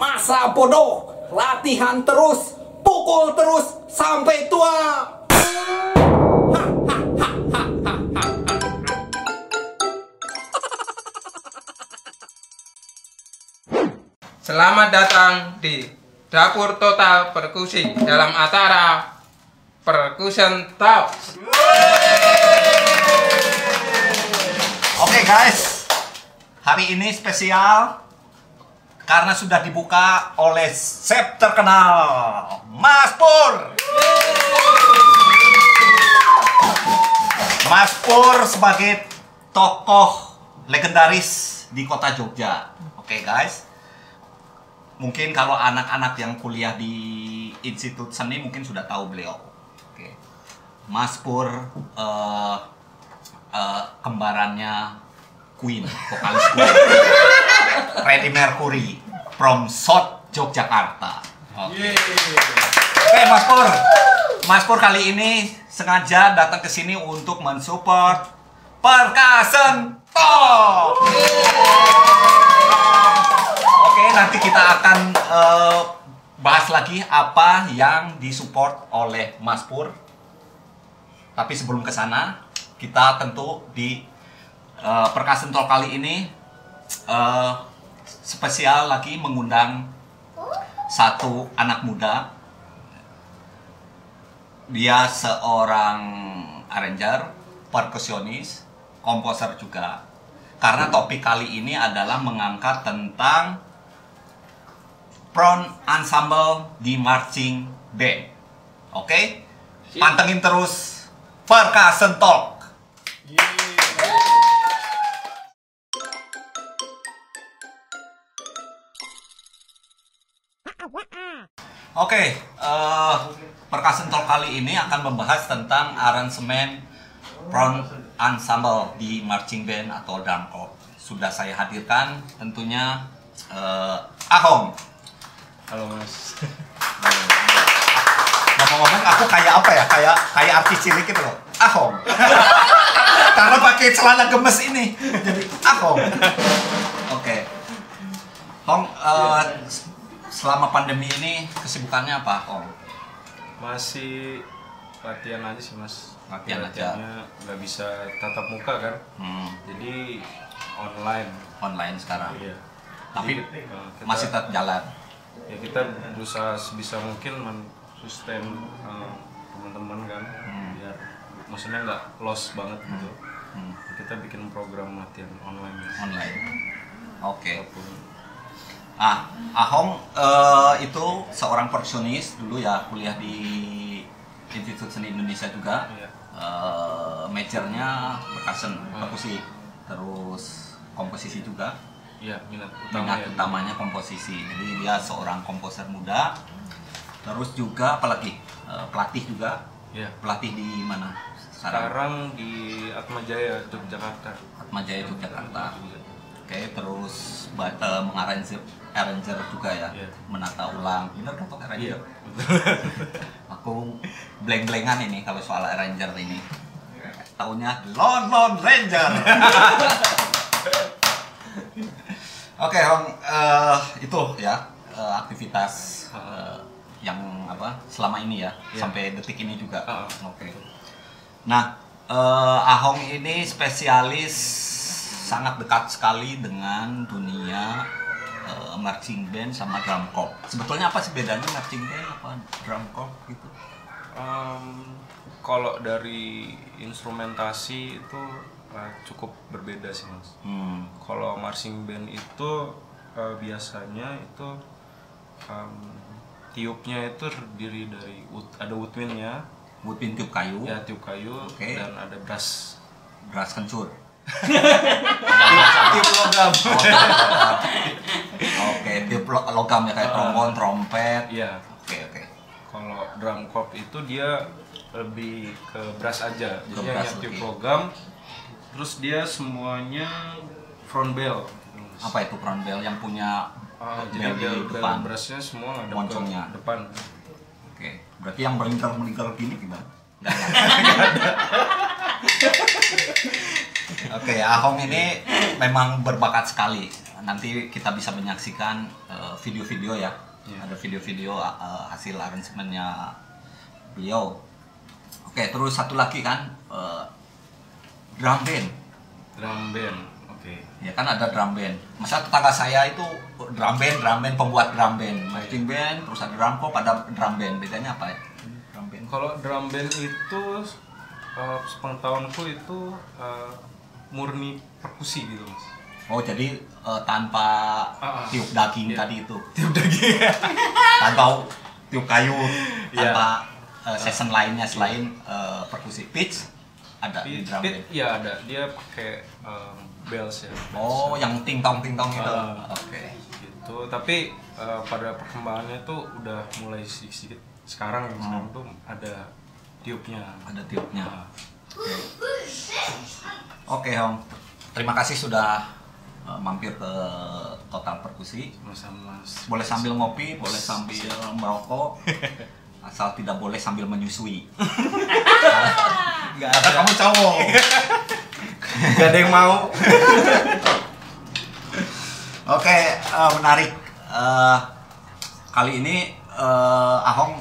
Masa bodoh, latihan terus, pukul terus sampai tua. Selamat datang di Dapur Total Perkusi dalam acara Percussion Talks. Oke guys, hari ini spesial karena sudah dibuka oleh chef terkenal Mas Pur. Mas Pur sebagai tokoh legendaris di kota Jogja. Oke guys, mungkin kalau anak-anak yang kuliah di Institut Seni mungkin sudah tahu beliau. Oke, Mas Pur eh, eh, kembarannya Queen, vokalis Queen. Freddie Mercury from South Yogyakarta. Oke. Oke, Mas Pur. Mas Pur kali ini sengaja datang ke sini untuk mensupport Perkasen Talk. Oke, nanti kita akan eh, bahas lagi apa yang disupport oleh Mas Pur. Tapi sebelum ke sana, kita tentu di eh, Perkasen Talk kali ini eh, spesial lagi mengundang satu anak muda. Dia seorang arranger, perkusionis, komposer juga. Karena topik kali ini adalah mengangkat tentang front ensemble di marching band. Oke? Pantengin terus Perkasen Talk. Oke, eh Perkasen Talk kali ini akan membahas tentang aransemen front ensemble di marching band atau drum corps. Sudah saya hadirkan tentunya eh, Ahong. Halo mas. Ngomong-ngomong aku kayak apa ya? Kayak kayak artis cilik gitu loh. Ahong. Karena pakai celana gemes ini. Jadi Ahong. Oke. Hong, eh, selama pandemi ini kesibukannya apa, Hong? Masih latihan aja sih mas. Latihan aja. Latihannya nggak bisa tatap muka kan. Hmm, Jadi online. online sekarang. Iya. Tapi Jadi, eh, kita- masih tetap jalan. Ya kita berusaha sebisa mungkin men sustain eh, teman-teman kan. Hmm. Biar maksudnya nggak lost banget gitu. Hmm, Kita bikin program latihan online. Online. Oke. Walaupun- Ah, Ahong eh, itu seorang perkusionis dulu ya kuliah di Institut Seni Indonesia juga. Eh, majornya percussion, perkusi, terus komposisi juga. Iya minat utama Minat ya. utamanya komposisi. Jadi dia seorang komposer muda. Terus juga apalagi Eh, pelatih juga. Iya. Pelatih di mana? Sekarang Sekarang di Atmajaya Yogyakarta. Atmajaya Yogyakarta. Oke, terus ba- eh, mengarranger arranger juga ya, Iya. menata ulang. Bener kan tuh arranger? Iya. Aku bleng-blengan ini kalau soal arranger ini. Tahunya Lon Lon Ranger. Oke, Hong, eh, itu ya eh, aktivitas eh, yang apa selama ini ya Iya. sampai detik ini juga. Ah, Oke. Nah, eh, Ahong ini spesialis sangat dekat sekali dengan dunia eh, marching band sama drum corps. Sebetulnya apa sih bedanya marching band apa drum corps gitu? Em, kalau dari instrumentasi itu eh, cukup berbeda sih mas. Hmm. Kalau marching band itu eh, biasanya itu em, tiupnya itu terdiri dari wood, ada woodwindnya, Woodwind tiup kayu, ya tiup kayu Oke. dan ada brass. brass kencur. Tiup logam. Oke, tiup lo- logam ya kayak Ah. trombon, trompet. Iya. Oke, oke. Kalau drum corps itu dia lebih ke brass aja. Jadi hanya tiup logam. Terus dia semuanya front bell. Apa itu front bell yang punya Ah, jadi di bell, depan? brassnya semua ke Moncongnya. depan. Oke, berarti yang melingkar-melingkar gini gimana? Nggak ada. Oke, Ahong ini memang berbakat sekali nanti kita bisa menyaksikan eh, video-video ya. Iya. Ada video-video eh, hasil aransemennya beliau. Oke, terus satu lagi kan eh, drum band. drum band oke Ya kan ada drum band. Masa tetangga saya itu drum band, drum band pembuat drum band, marching band, terus ada drum pop, ada drum band. Bedanya apa ya? Drum band. kalau drum band itu uh, sepengetahuanku itu uh, murni perkusi gitu mas Oh, jadi eh, tanpa Ah, ah. tiup daging Iya. tadi itu. tiup daging tanpa tiup kayu Iya. tanpa uh, season lainnya selain uh, perkusi pitch ada di drum Pit, band. ya ada dia pakai um, bells ya bells. Oh, yang ting tong ting tong itu. Ah. Oke. gitu tapi uh, pada perkembangannya tuh udah mulai sedikit sedikit sekarang sekarang tuh ada tiupnya Ada tiupnya. Oke. Om. Terima kasih sudah uh, mampir ke Total Perkusi. Boleh sambil ngopi, boleh sambil merokok. Asal tidak boleh sambil menyusui. Kata ada kamu cowok. nggak ada yang mau Oke, eh, menarik. Eh, kali ini eh, Ahong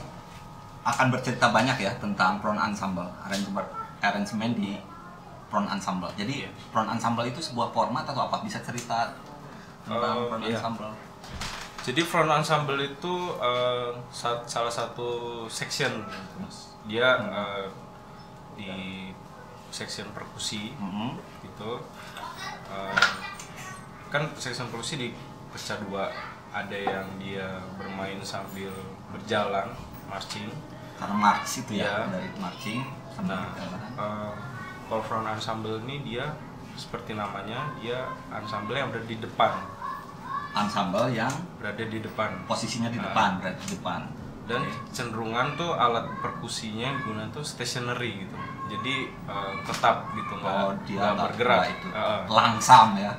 akan bercerita banyak ya tentang prawn ensemble, arrangement, arrangement di prawn ensemble. Jadi Iya. prawn ensemble itu sebuah format atau apa? Bisa cerita tentang Eh, prawn iya. ensemble? Jadi front ensemble itu sa- salah satu section Mas. Dia eh, di section perkusi Mhm. gitu. Eh, kan section perkusi dipecah dua. Ada yang dia bermain sambil berjalan, marching. Karena march itu ya, Iya. dari marching Nah, eh, kalau front ensemble ini dia seperti namanya, dia ensemble yang berada di depan, ensemble yang berada di depan. posisinya di Nah. depan, berada di depan. dan Oke. cenderungan tuh alat perkusinya yang digunakan tuh stationary gitu jadi eh, tetap gitu nggak Oh, dia nggak nggak bergerak itu Heeh. langsam ya.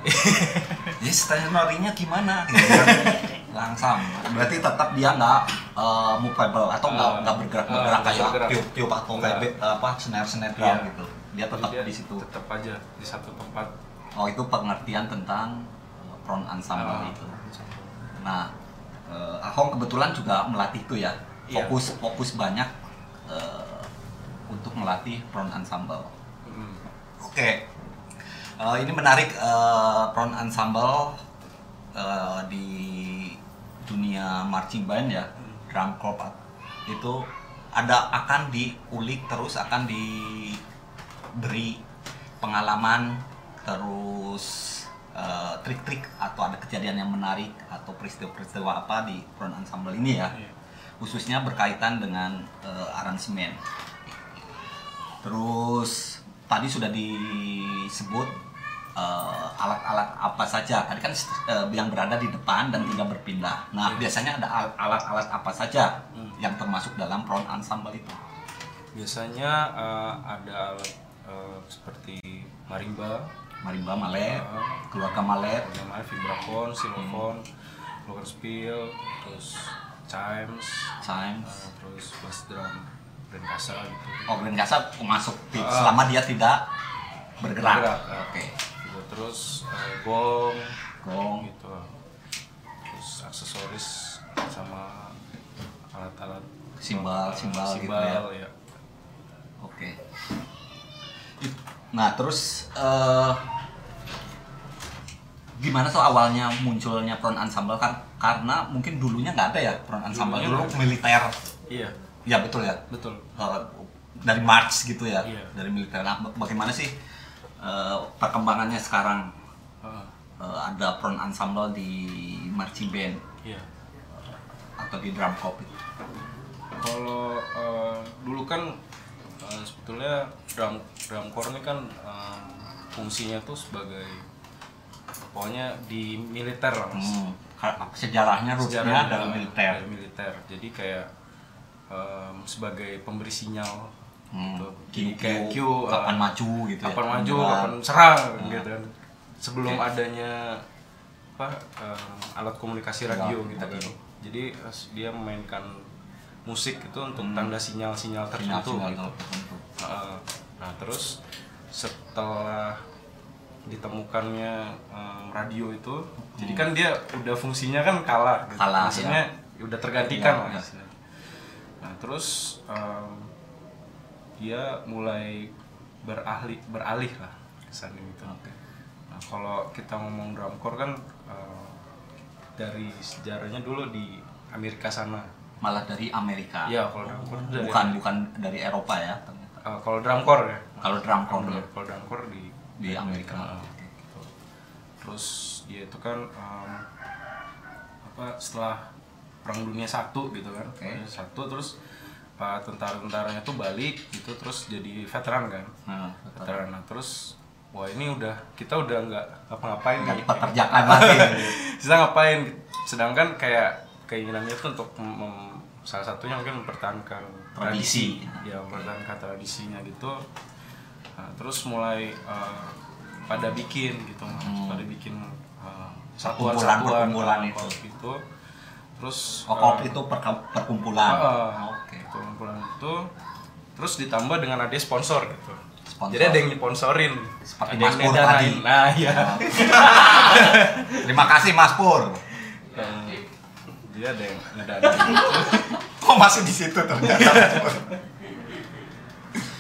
ya stationary-nya gimana? Langsam. Berarti tetap dia nggak eh, movable atau nggak Ah, nggak bergerak ah, bergerak kayak bergerak. tiup-tiup atau kayak Nggak. be- apa snare snare drum Iya. gitu. Dia tetap dia di situ. tetap aja di satu tempat Oh itu pengertian tentang eh, prawn ensemble Ah, itu. Nah, eh, Ahong kebetulan juga melatih itu ya. Iya. Fokus fokus banyak eh, untuk melatih prawn ensemble. Mm. Oke, Eh, ini menarik eh, prawn ensemble eh, di dunia marching band ya, drum corps itu ada akan diulik terus akan diberi pengalaman terus eh, trik-trik atau ada kejadian yang menarik atau peristiwa-peristiwa apa di prawn ensemble ini ya, Iya. khususnya berkaitan dengan eh, aransemen. Terus tadi sudah disebut eh, alat-alat apa saja. Tadi kan eh, yang berada di depan dan tidak berpindah. Nah, biasanya ada al- alat-alat apa saja Hmm. yang termasuk dalam prawn ensemble itu? biasanya eh, ada alat eh, seperti marimba Marimba, malet, Ah. keluarga malet, namanya vibraphone, xylophone, glockenspiel, terus chimes, chimes. eh, terus bass drum, dan kasa gitu. Oh, grand kasa masuk Ah. selama dia tidak bergerak. Bergerak, ah. Oke. Gitu. Terus eh, gong, Gong. gitu. Terus aksesoris sama alat-alat Simbal, eh, simbal gitu simbal, ya. ya. Oke. Nah, terus eh, gimana tuh awalnya munculnya prawn ensemble kan? Karena mungkin dulunya nggak ada ya prawn ensemble Dulunya dulu militer. Iya, Ya betul ya. betul. Eh, dari march gitu ya, Iya. dari militer. Nah, ba- bagaimana sih eh, perkembangannya sekarang Heeh, Eh, ada prawn ensemble di marching band iya. atau di drum corps? Kalau eh, dulu kan eh, sebetulnya drum drum corps ini kan eh, fungsinya tuh sebagai pokoknya di militer. Hmm, sejarahnya Sejarahnya adalah militer. militer. Jadi kayak em, sebagai pemberi sinyal Hmm, gitu. Q, Jadi kayak Q, Q, kapan eh, maju gitu ya, kapan maju, menyerang. kapan serang Hmm. gitu kan. Sebelum Oke. adanya apa em, alat komunikasi radio Ya, gitu kan. Jadi eh, dia memainkan musik itu untuk Hmm. tanda sinyal-sinyal tertentu gitu. Heeh. nah terus setelah ditemukannya em, radio itu jadi kan dia udah fungsinya kan kalah gitu. Kalah, maksudnya udah tergantikan Iya, lah istilahnya. nah terus em, dia mulai beralih beralih lah ke sana gitu Oke. nah kalau kita ngomong drumcore kan em, dari sejarahnya dulu di Amerika sana Malah dari Amerika. Iya, kalau drumcore dari bukan bukan dari Eropa ya ternyata. Eh, kalau drumcore ya Kalau drumcore Kalau kalau drumcore di di Amerika. Nah, gitu. Terus dia itu kan em, apa setelah perang dunia satu gitu kan Oke. satu terus pak tentara-tentaranya tuh balik gitu terus jadi veteran kan Nah, veteran nah terus wah ini udah kita udah nggak apa-ngapain nggak nih dipekerjakan lagi. kita ngapain sedangkan kayak keinginannya itu untuk salah satunya mungkin mempertahankan Tradisi. ya mempertahankan tradisinya gitu Nah, terus mulai eh, pada bikin gitu. Hmm. pada bikin Perkumpulan- satuan-satuan eh, itu. gitu terus Kokop eh, itu perkumpulan. Oke. Itu terus ditambah dengan ada sponsor gitu Sponsor. jadi ada yang sponsorin Seperti ada yang Mas Pur tadi. nah iya Terima kasih Mas Pur. Eh, dia ada yang ngedanain Kok masih di situ ternyata?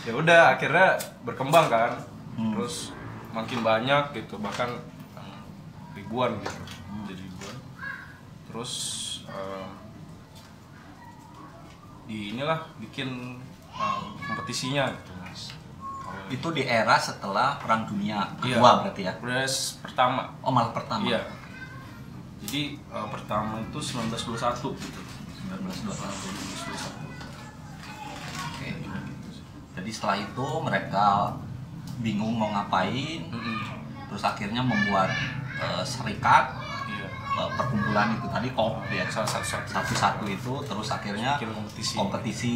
ya udah akhirnya berkembang kan Hmm. terus makin banyak gitu bahkan em, ribuan gitu Hmm. jadi ribuan terus em, di inilah bikin em, kompetisinya gitu mas Kalau- itu di era setelah Perang Dunia Iya, Kedua berarti ya? udah s- pertama Oh malah pertama. iya jadi eh, pertama itu 1921 gitu 1921. 1921 Oke. Jadi setelah itu mereka bingung mau ngapain, Mm-mm. terus akhirnya membuat eh, serikat iya perkumpulan itu tadi kop ya satu-satu itu terus akhirnya kompetisi. kompetisi.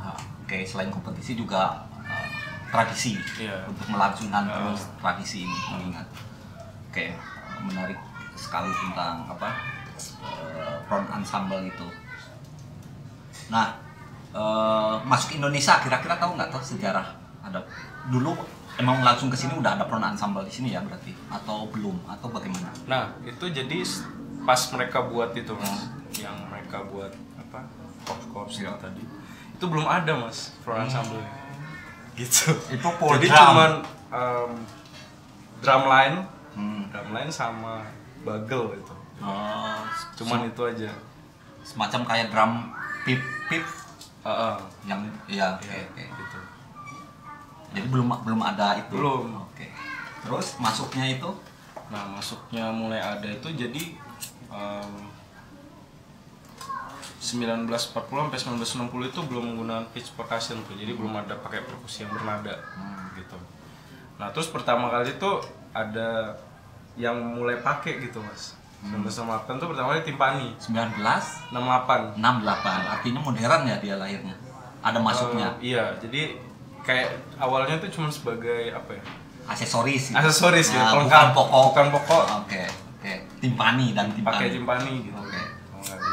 Nah, Oke selain kompetisi juga eh, tradisi Iya. untuk melangsungkan Ah. terus tradisi ini mengingat. Oke menarik sekali tentang apa eh, front ensemble itu. Nah eh, masuk Indonesia kira-kira tahu nggak tuh sejarah ada dulu emang langsung ke sini udah ada front ensemble di sini ya berarti atau belum atau bagaimana? Nah, itu jadi pas mereka buat itu mas, Hmm. yang mereka buat apa, korps-korps Iya. itu tadi, itu belum ada mas, front ensemble gitu. Itu full jadi drum. cuman em, drum line, Hmm. drum line sama bagel itu, Oh, cuman itu aja. semacam kayak drum pip pip Heeh. yang ya Iya, oke. gitu. Jadi belum belum ada itu. Belum. Oke. Terus masuknya itu Nah, masuknya mulai ada itu jadi em, 1940 sampai 1960 itu belum menggunakan pitch percussion tuh. Jadi belum ada pakai perkusi yang bernada gitu. Nah, terus pertama kali itu ada yang mulai pakai gitu, Mas. 1968 tuh pertama kali timpani 1968 68. artinya modern ya dia lahirnya. Ada masuknya Eh, iya, jadi kayak awalnya tuh cuma sebagai apa ya? aksesoris. gitu. Aksesoris ya, Nah, pelengkap. bukan pokok. Bukan pokok. Oke, oke. Timpani dan timpani. pakai timpani gitu Oke. Kali.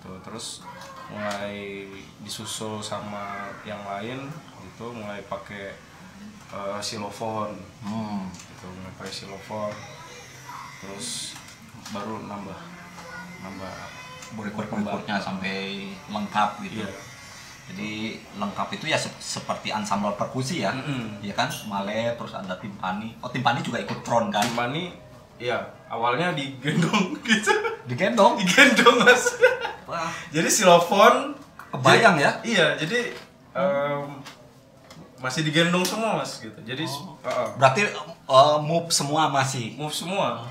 Tuh, terus mulai disusul sama yang lain gitu mulai pakai eh, silofon Hmm. gitu mulai pakai silofon terus baru nambah nambah Berikut-berikutnya sampai lengkap gitu. iya Jadi lengkap itu ya se- seperti ensemble perkusi ya. Mm-mm. Ya kan, male terus ada timpani. Oh, timpani juga ikut front kan? timpani ya awalnya digendong gitu Digendong. digendong mas Wah, jadi silofon kebayang ya? Iya, jadi em, masih digendong semua mas gitu. Jadi uh, Berarti eh, move semua masih. move semua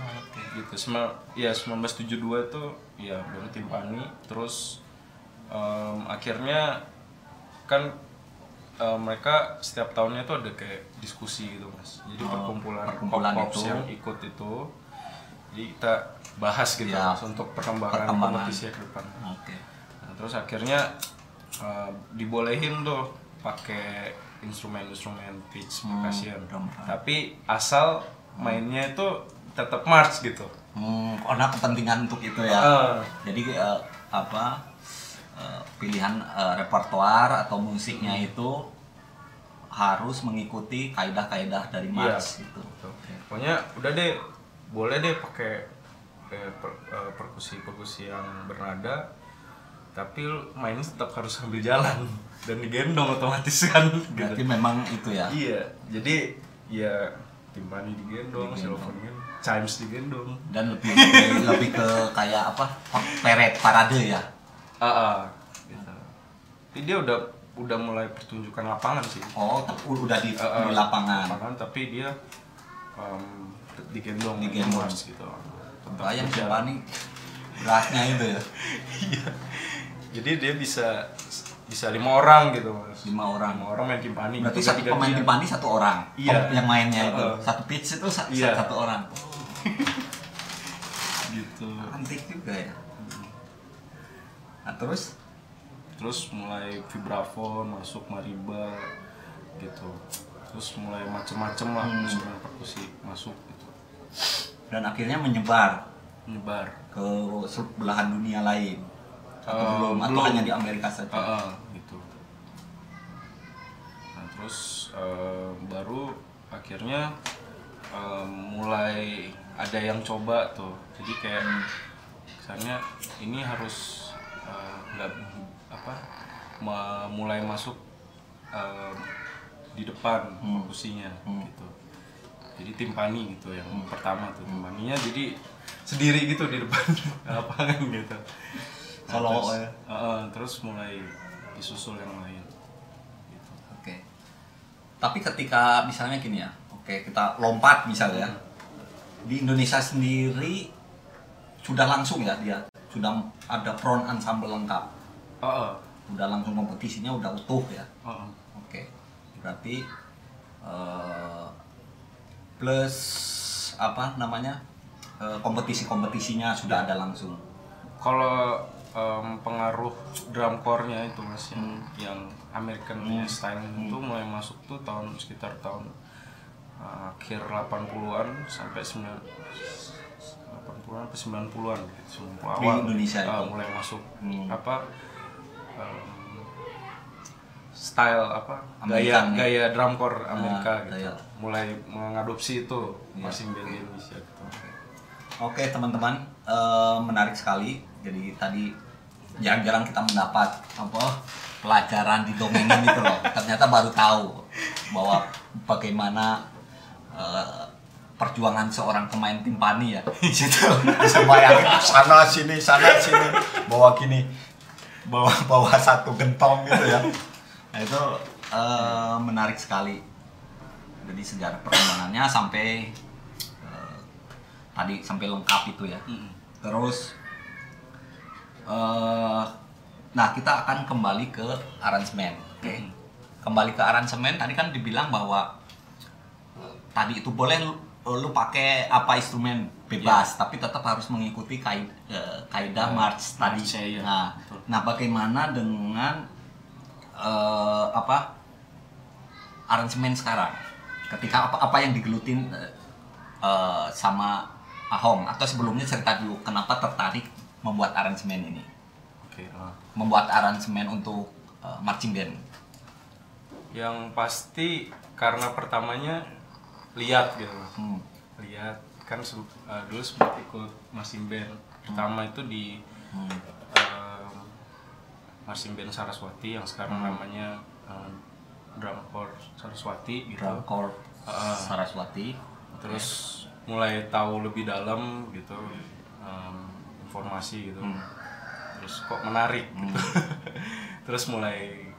gitu. Semua ya 1972 itu ya baru timpani. Terus em, akhirnya kan em, mereka setiap tahunnya tuh ada kayak diskusi gitu mas. Jadi Oh, perkumpulan perkumpulan itu. yang ikut itu. Jadi kita bahas gitu Ya, mas untuk perkembangan, perkembangan. kompetisi ke depan. Oke. Nah, terus akhirnya uh, dibolehin tuh pakai instrumen-instrumen pitch Hmm, percussion. Tapi asal mainnya itu tetap march gitu. Hmm, karena kepentingan untuk itu ya. Eh, Jadi eh, apa eh, pilihan eh, repertoar atau musiknya itu harus mengikuti kaidah-kaidah dari Iya. Mars gitu. pokoknya udah deh boleh deh pakai eh, per- eh, perkusi-perkusi yang bernada tapi mainnya tetap harus sambil jalan dan digendong otomatis kan Berarti gitu. memang itu ya. iya jadi ya timpani digendong, Digendong. xylophone kan chimes digendong Dan lebih lebih, lebih ke kayak apa? Peret parade ya. Ah ah, gitu. tapi dia udah udah mulai pertunjukan lapangan sih Oh, udah di, ah, di lapangan. lapangan tapi dia em, digendong Digendong. Mars gitu Bayang berjalan. Timpani beratnya itu ya. jadi dia bisa bisa lima orang gitu mas Lima orang. lima orang main timpani Berarti satu pemain Timpani satu orang. Iya. Pem- Yang mainnya itu satu pitch itu sa- Iya. satu orang. gitu Antik juga ya. Nah, terus? Terus mulai vibrafon masuk mariba gitu. Terus mulai macem-macem lah Hmm. instrumen perkusi masuk gitu. Dan akhirnya menyebar? Nyebar ke belahan dunia lain. Atau Eh, belum? Atau belum. hanya di Amerika saja. Ah, ah, gitu. Nah terus eh, baru akhirnya eh, mulai ada yang coba tuh. Jadi kayak misalnya ini harus eh, nggak apa ma- mulai masuk eh, di depan Hmm. kursinya Hmm. gitu jadi timpani gitu yang pertama tuh timpaninya jadi sendiri gitu di depan lapangan gitu Nah, Solo, terus, ya. Heeh, terus mulai disusul yang lain gitu. Oke. Tapi ketika misalnya gini ya, oke kita lompat misalnya, di Indonesia sendiri sudah langsung ya dia, sudah ada front ensemble lengkap, Heeh, udah langsung kompetisinya udah utuh ya. heeh. Oke, berarti eh, plus apa namanya eh, kompetisi-kompetisinya sudah ada langsung. Kalau em, pengaruh drum core-nya itu mas yang, yang American Hmm. style itu mulai masuk tuh tahun sekitar tahun eh, akhir 80-an sampai 9 80-an sampai 90-an gitu, 90 Di awal Indonesia eh, itu. mulai masuk Hmm. apa em, style apa Amerikan gaya ya? gaya drum core Amerika Ah, gitu gaya. mulai mengadopsi itu Iya. masing band di Indonesia gitu Oke teman-teman, eh, menarik sekali. Jadi tadi jarang-jarang kita mendapat apa pelajaran di dongengin itu loh. Ternyata baru tahu bahwa bagaimana eh, perjuangan seorang pemain timpani ya. Di situ bisa bayangin sana sini sana sini bawa gini bawa bawa satu gentong gitu ya. Nah, itu eh, menarik sekali. Jadi sejarah perkembangannya sampai eh, tadi sampai lengkap itu ya. Terus eh nah kita akan kembali ke aransemen. Oke. Kembali ke aransemen tadi kan dibilang bahwa tadi itu boleh lu, lu pakai apa instrumen bebas tapi tetap harus mengikuti kai- eh, kaidah march tadi. march-nya, iya. Nah, Betul. nah bagaimana dengan eh, apa aransemen sekarang? Ketika apa apa yang digelutin eh, sama Ahong atau sebelumnya cerita dulu kenapa tertarik membuat aransemen ini? oke ah. Membuat aransemen untuk eh, marching band. yang pasti karena pertamanya lihat gitu. Hmm. lihat kan se- eh, dulu sempat ikut marching band pertama itu di Hmm. em, marching band Saraswati yang sekarang Hmm. namanya em, drum corps Saraswati gitu Drum Corps Ah. Saraswati. terus mulai tahu lebih dalam gitu em, informasi gitu Hmm. terus kok menarik gitu terus mulai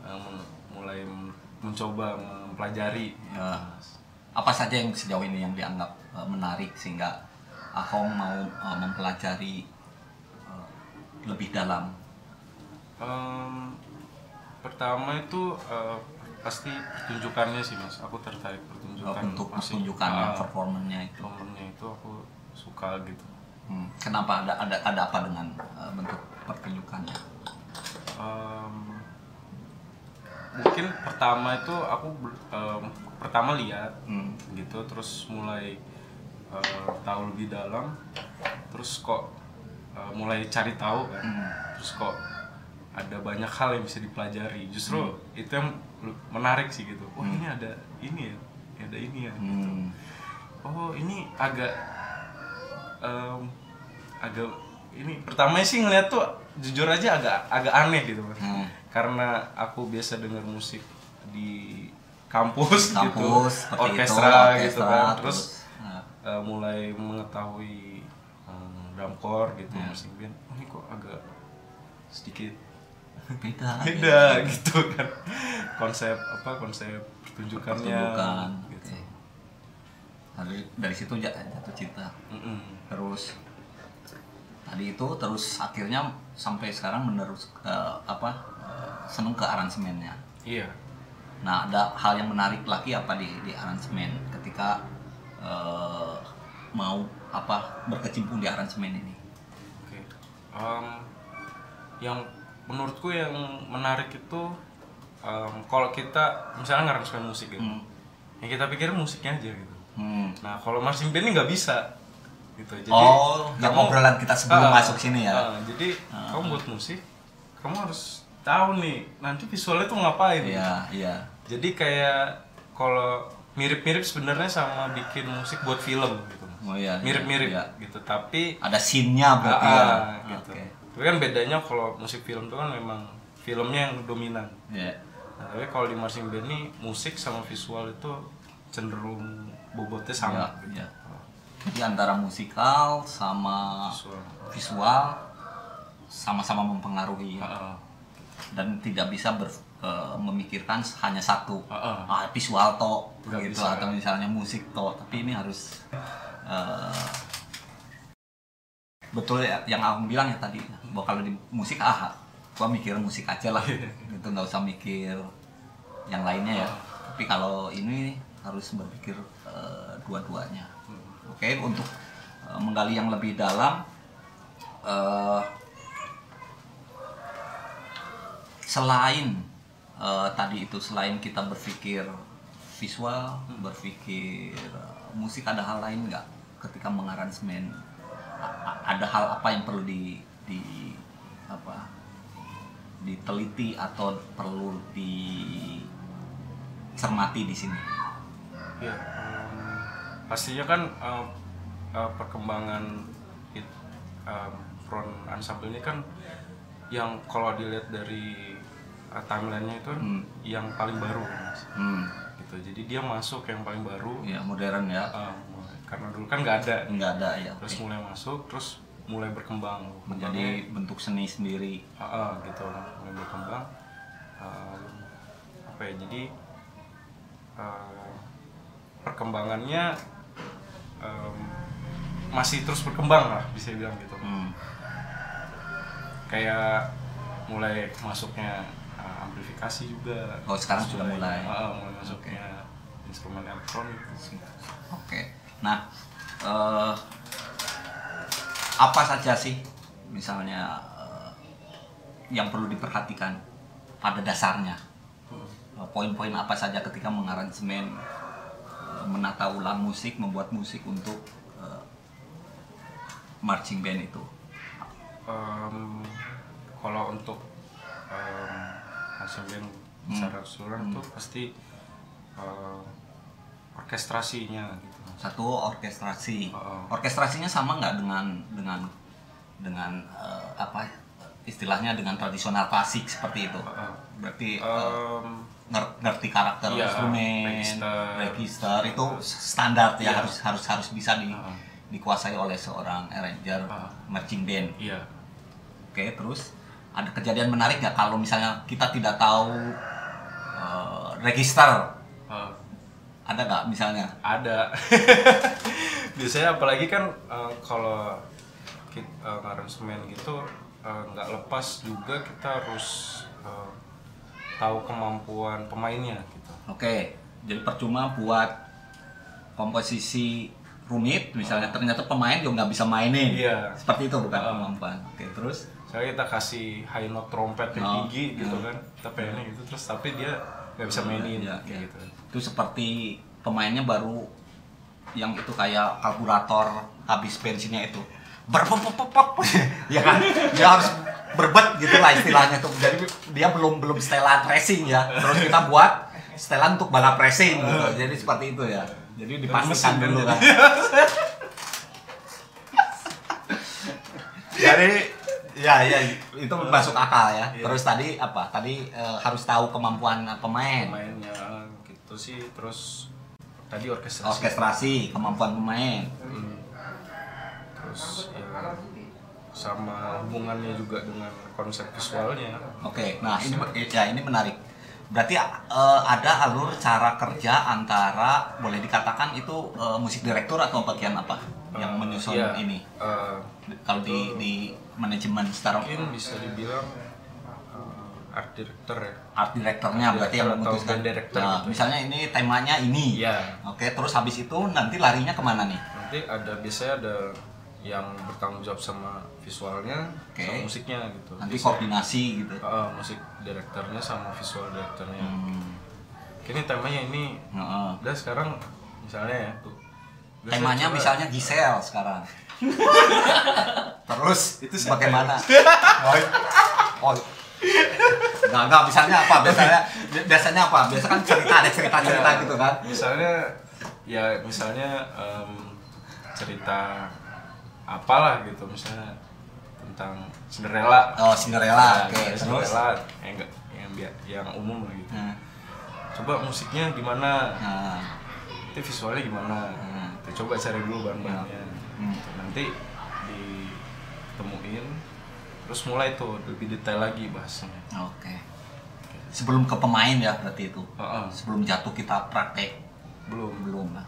em, mulai mencoba mempelajari Ya. Apa saja yang sejauh ini yang dianggap eh, menarik sehingga Ahong mau eh, mempelajari eh, lebih dalam. Em, pertama itu eh, pasti pertunjukannya sih mas aku tertarik pertunjukan untuk masih- pertunjukannya, ah, performanya itu. performanya itu aku suka gitu Hmm. Kenapa ada ada ada apa dengan eh, bentuk pertunjukannya? Em, mungkin pertama itu aku em, pertama lihat Hmm. gitu terus mulai eh, tahu lebih dalam terus kok eh, mulai cari tahu kan Hmm. terus kok ada banyak hal yang bisa dipelajari justru itu yang menarik sih gitu wah ini ada ini ya ada ini ya gitu. Hmm. oh ini agak em, agak ini pertama sih ngeliat tuh jujur aja agak agak aneh gitu. Hmm. karena aku biasa dengar musik di kampus, Kampus gitu. orkestra, itu, gitu orkestra, kan. terus, terus eh, mulai mengetahui um, drumcore gitu Ya. musik band. Oh ini kok agak sedikit beda beda gitu kan. Konsep apa konsep pertunjukannya pertunjukan gitu. Oke. dari dari situ ja- jatuh cinta. Mm-mm. terus tadi itu terus akhirnya sampai sekarang menerus eh, apa eh, seneng ke aransemennya. Iya nah ada hal yang menarik lagi apa di di aransemen ketika eh, mau apa berkecimpung di aransemen ini Oke. Em, yang menurutku yang menarik itu em, kalau kita misalnya ngaransemen musik gitu. Hmm. Yang kita pikir musiknya aja gitu. Hmm. Nah, kalau marching band ini nggak bisa. Gitu. Jadi Oh, yang obrolan kita sebelum Ah, masuk sini ya. ah, jadi kamu buat musik, kamu harus tahu nih nanti visualnya tuh ngapain. Iya, iya. Jadi kayak kalau mirip-mirip sebenarnya sama bikin musik buat film gitu. Oh iya, iya, Mirip-mirip iya. gitu. Tapi Ada scene-nya berarti Ah, ya. ah, gitu. Oke. Tapi kan bedanya kalau musik film itu kan memang filmnya yang dominan. Iya. Nah, tapi kalau di marching band ini musik sama visual itu cenderung bobotnya sama. Iya, gitu. iya. Jadi antara musikal sama Visual. visual sama-sama mempengaruhi ya. Ah, ah. dan tidak bisa ber, eh, memikirkan hanya satu. Ah, ah, visual to gitu bisa. atau misalnya musik to. Tapi ini harus eh, betul ya yang aku bilang ya tadi bahwa kalau di musik ah gua mikir musik aja lah. Gitu nggak usah mikir yang lainnya ya. Tapi kalau ini harus berpikir eh, dua-duanya. Oke untuk eh, menggali yang lebih dalam eh, selain eh, tadi itu selain kita berpikir visual berpikir eh, musik ada hal lain nggak ketika mengaransemen? Ada hal apa yang perlu di di apa diteliti atau perlu dicermati di sini? Ya, em, pastinya kan em, eh, perkembangan it, em, front ensemble ini kan yang kalau dilihat dari eh, timelinenya itu Hmm. yang paling baru Mas. hmm, gitu. Jadi dia masuk yang paling baru. Ya modern ya. Em, karena dulu kan nggak ada. Nggak ada ya terus oke. mulai masuk terus mulai berkembang. Menjadi bentuk seni sendiri. Ah, ah, gitu. Mulai berkembang. Em, apa ya jadi em, perkembangannya em, masih terus berkembang lah bisa bilang gitu. Hmm. kayak mulai masuknya uh, amplifikasi juga Oh, sekarang sudah mulai. Ah, mulai masuknya instrumen elektronik Oke. Nah, eh, apa saja sih misalnya eh, yang perlu diperhatikan pada dasarnya? Eh, Poin-poin apa saja ketika mengaransemen, eh, menata ulang musik, membuat musik untuk eh, marching band itu? Em, kalau untuk um, hasil band secara keseluruhan itu pasti em, orkestrasinya gitu Satu orkestrasi. Oh. Orkestrasinya sama nggak dengan dengan dengan eh, apa istilahnya dengan tradisional klasik seperti itu? Oh. Berarti Em, nger- ngerti karakter Iya, instrumen, register. register itu standar ya Iya. harus harus harus bisa di, Heeh. dikuasai oleh seorang arranger Heeh. marching band. iya Oke, terus ada kejadian menarik nggak kalau misalnya kita tidak tahu eh, register eh, ada nggak misalnya? ada biasanya apalagi kan eh, kalau kita aransemen gitu nggak lepas juga kita harus eh, tahu kemampuan pemainnya gitu Oke, jadi percuma buat komposisi rumit, misalnya ternyata pemain juga nggak bisa mainin. Iya. Seperti itu bukan Heeh. kemampuan. Oke, terus Misalnya kita kasih high note trompet yang Oh, tinggi gitu iya. kan kita pengennya gitu terus tapi dia nggak bisa mainin Iya, kayak iya. gitu itu seperti pemainnya baru yang itu kayak karburator habis bensinnya itu berpepepepep ya kan dia harus berbet gitu lah istilahnya tuh. Jadi dia belum belum setelan racing ya. Terus kita buat setelan untuk balap racing gitu. Jadi seperti itu ya. Jadi dipastikan dulu kan. Jadi ya ya itu masuk akal ya. Iya. Terus tadi apa? Tadi eh, harus tahu kemampuan pemain. Pemainnya gitu sih terus tadi orkestrasi. Orkestrasi, kemampuan pemain. Hmm. Terus ya sama hubungannya juga dengan konsep visualnya. Oke, nah ini ya ini menarik. Berarti eh, ada alur cara kerja antara boleh dikatakan itu eh, musik direktur atau bagian apa yang menyusun iya, ini? eh, Kalau di di manajemen secara mungkin bisa dibilang eh, art director ya. art direkturnya berarti yang Atau memutuskan. director Nah, gitu. misalnya ini temanya ini. Iya. Oke, terus habis itu nanti larinya ke mana nih? Nanti ada biasanya ada yang bertanggung jawab sama visualnya, Oke. sama musiknya gitu. Nanti Biasanya- koordinasi gitu. Eh, musik direkturnya sama visual direkturnya. Hmm. Ini temanya ini Heeh. udah sekarang misalnya ya tuh. Temanya misalnya Giselle sekarang. Terus Itu bagaimana? Oh, oh. Nggak, nggak, misalnya apa? Biasanya biasanya apa? Biasa kan cerita ada cerita-cerita gitu kan. misalnya ya misalnya em, cerita apalah gitu misalnya tentang Cinderella Oh, Cinderella. Ya, Oke, terus. Cinderella yang enggak yang yang umum lah gitu Nah, coba musiknya gimana nah, nanti visualnya gimana Hmm. kita coba cari dulu bahan-bahannya Hmm. Nanti ditemuin terus mulai tuh lebih detail lagi bahasnya Oke. Sebelum ke pemain ya berarti itu. Heeh. Sebelum jatuh kita praktek belum belum lah.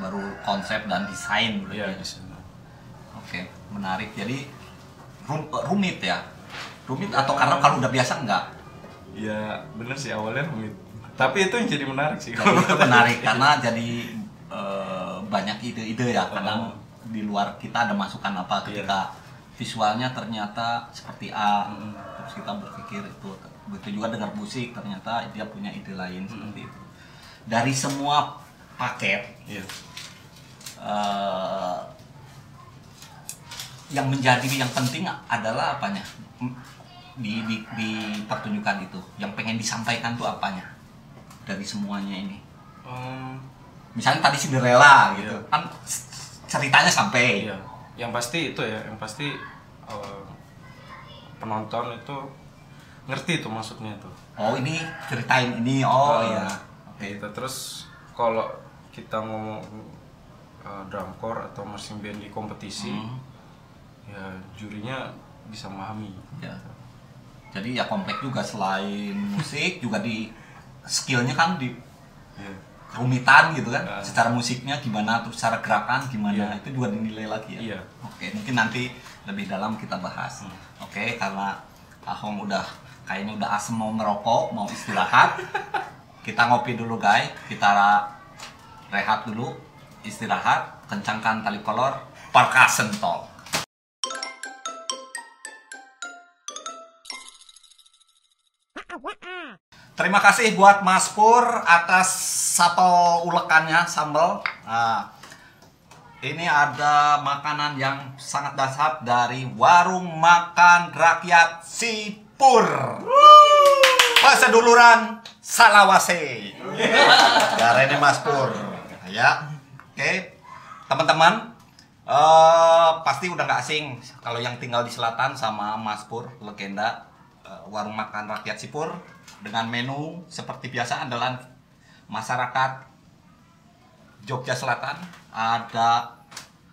Baru konsep dan desain berarti. iya ya. di sana Oke, menarik. Jadi rum- rumit ya. Rumit atau karena kalau udah biasa enggak? ya bener sih awalnya rumit tapi itu yang jadi menarik sih Jadi itu menarik karena jadi eh, banyak ide-ide ya. Kadang di luar kita ada masukan apa ketika visualnya ternyata seperti A. Mm. Terus kita berpikir itu begitu juga dengar musik ternyata dia punya ide lain seperti itu. Dari semua paket iya eh, yang menjadi yang penting adalah apanya di, di, di pertunjukan itu yang pengen disampaikan tuh apanya dari semuanya ini Em, misalnya tadi Cinderella gitu Iya. kan ceritanya sampai iya yang pasti itu ya yang pasti eh, penonton itu ngerti tuh maksudnya tuh oh ini ceritain ini oh Eh, iya gitu. terus kalau kita ngomong eh, drum corps atau marching band di kompetisi Hmm. ya jurinya bisa memahami Ya. jadi ya komplek juga selain musik juga di skillnya kan di Iya. Kerumitan gitu kan Ah. secara musiknya gimana terus secara gerakan gimana Iya. itu juga dinilai lagi ya Iya. oke mungkin nanti lebih dalam kita bahas Hmm. oke karena Ahong udah kayaknya udah asem mau merokok mau istirahat kita ngopi dulu guys kita rehat dulu istirahat kencangkan tali kolor percussion talk Terima kasih buat Mas Pur atas sapel ulekannya sambal. Nah, ini ada makanan yang sangat dasar dari warung makan rakyat Sipur. Paseduluran Salawase. Cara ini Mas Pur. Ya, oke. Teman-teman, eh pasti udah nggak asing kalau yang tinggal di selatan sama Mas Pur, legenda eh, warung makan rakyat Sipur dengan menu seperti biasa andalan masyarakat Jogja Selatan ada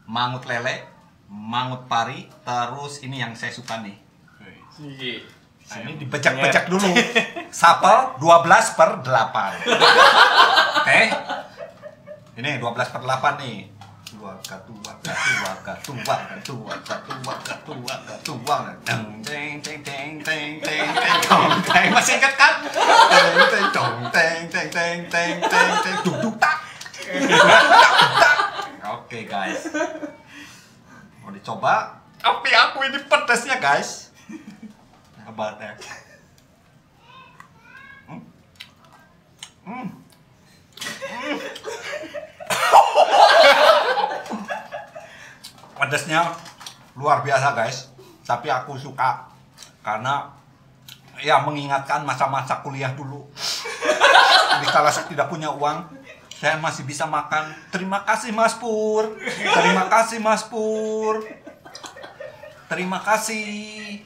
mangut lele, mangut pari, terus ini yang saya suka nih. Ini dibecek-becek dulu. Sapel 12 per 8. Oke. Ini 12 per 8 nih. Oke guys. Mau dicoba? Tapi aku ini pedasnya guys. Pedasnya luar biasa guys. Tapi aku suka karena ya mengingatkan masa-masa kuliah dulu. Jadi kalau saya tidak punya uang, saya masih bisa makan. Terima kasih Mas Pur. Terima kasih Mas Pur. Terima kasih.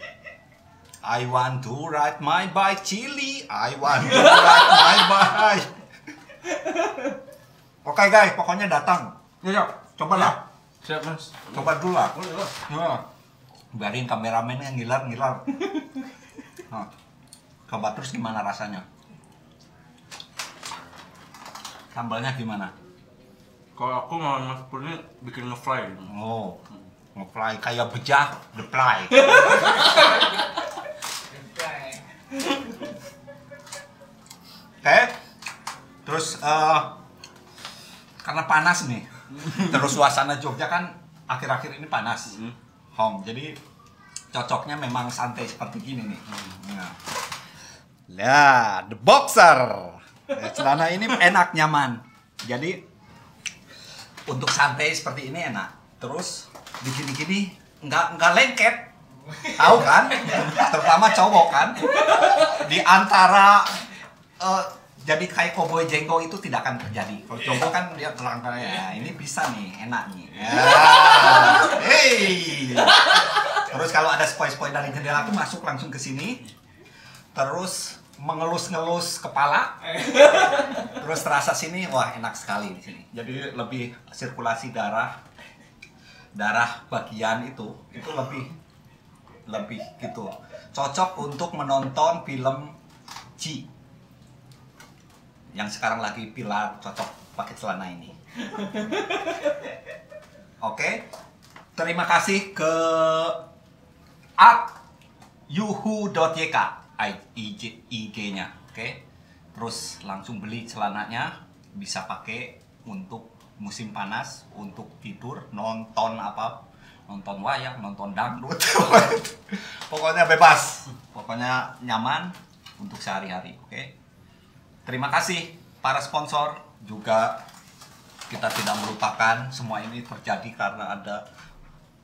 I want to ride my bike chili. I want to ride my bike. Oke guys, pokoknya datang. Ya, cobalah. Siap mas. Coba dulu lah. Boleh lah. Ya. Biarin kameramen yang ngilar-ngilar. Nah, coba terus gimana rasanya? Sambalnya gimana? Kalau aku mau mas Pur ini bikin ngefly. Oh, ngefly kayak bejah, the fly. Oke, terus eh, karena panas nih, terus suasana Jogja kan akhir-akhir ini panas, Hmm. Hong. Jadi cocoknya memang santai seperti gini nih. Nah. Nah, the boxer. Ya, celana ini enak nyaman. Jadi untuk santai seperti ini enak. Terus di gini-gini nggak nggak lengket. Tahu kan? Terutama cowok kan. Di antara eh, jadi kayak koboi jenggo itu tidak akan terjadi. Kalau cowok kan dia terang ya ini bisa nih, enak nih. Ya. Hey. Terus kalau ada spoi-spoi dari jendela tuh masuk langsung ke sini. Terus mengelus-ngelus kepala. Terus terasa sini, wah enak sekali di sini. Jadi lebih sirkulasi darah, darah bagian itu itu lebih lebih gitu. Cocok untuk menonton film G yang sekarang lagi pilar cocok pakai celana ini. Oke, terima kasih ke at yuhu.yk IG IG-nya, oke. Terus langsung beli celananya, bisa pakai untuk musim panas, untuk tidur, nonton apa, nonton wayang, nonton dangdut. Pokoknya bebas, pokoknya nyaman untuk sehari-hari, oke. Terima kasih para sponsor. Juga kita tidak melupakan semua ini terjadi karena ada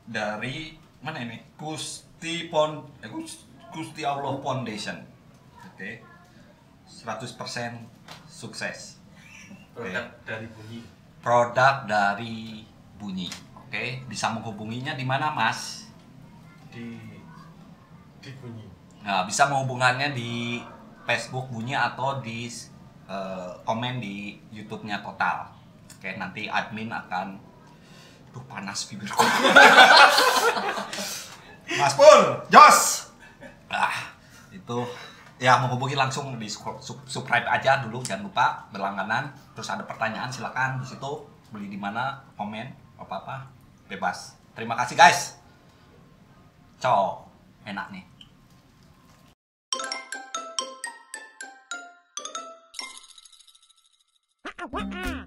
dari mana ini? Gusti Pon eh, Gus- Gusti Allah Foundation. Oke. 100% sukses. Produk dari bunyi. produk dari bunyi. Oke. Bisa menghubunginya di mana Mas? Di di bunyi. Nah, bisa menghubungannya di Facebook bunyi atau di eh, komen di YouTube-nya Total. Oke, nanti admin akan Duh, panas bibirku. Mas Pur, Jos. Ah, itu ya menghubungi langsung di sub- sub- subscribe aja dulu jangan lupa berlangganan terus ada pertanyaan silakan di situ beli di mana komen apa apa bebas terima kasih guys ciao enak nih Wah,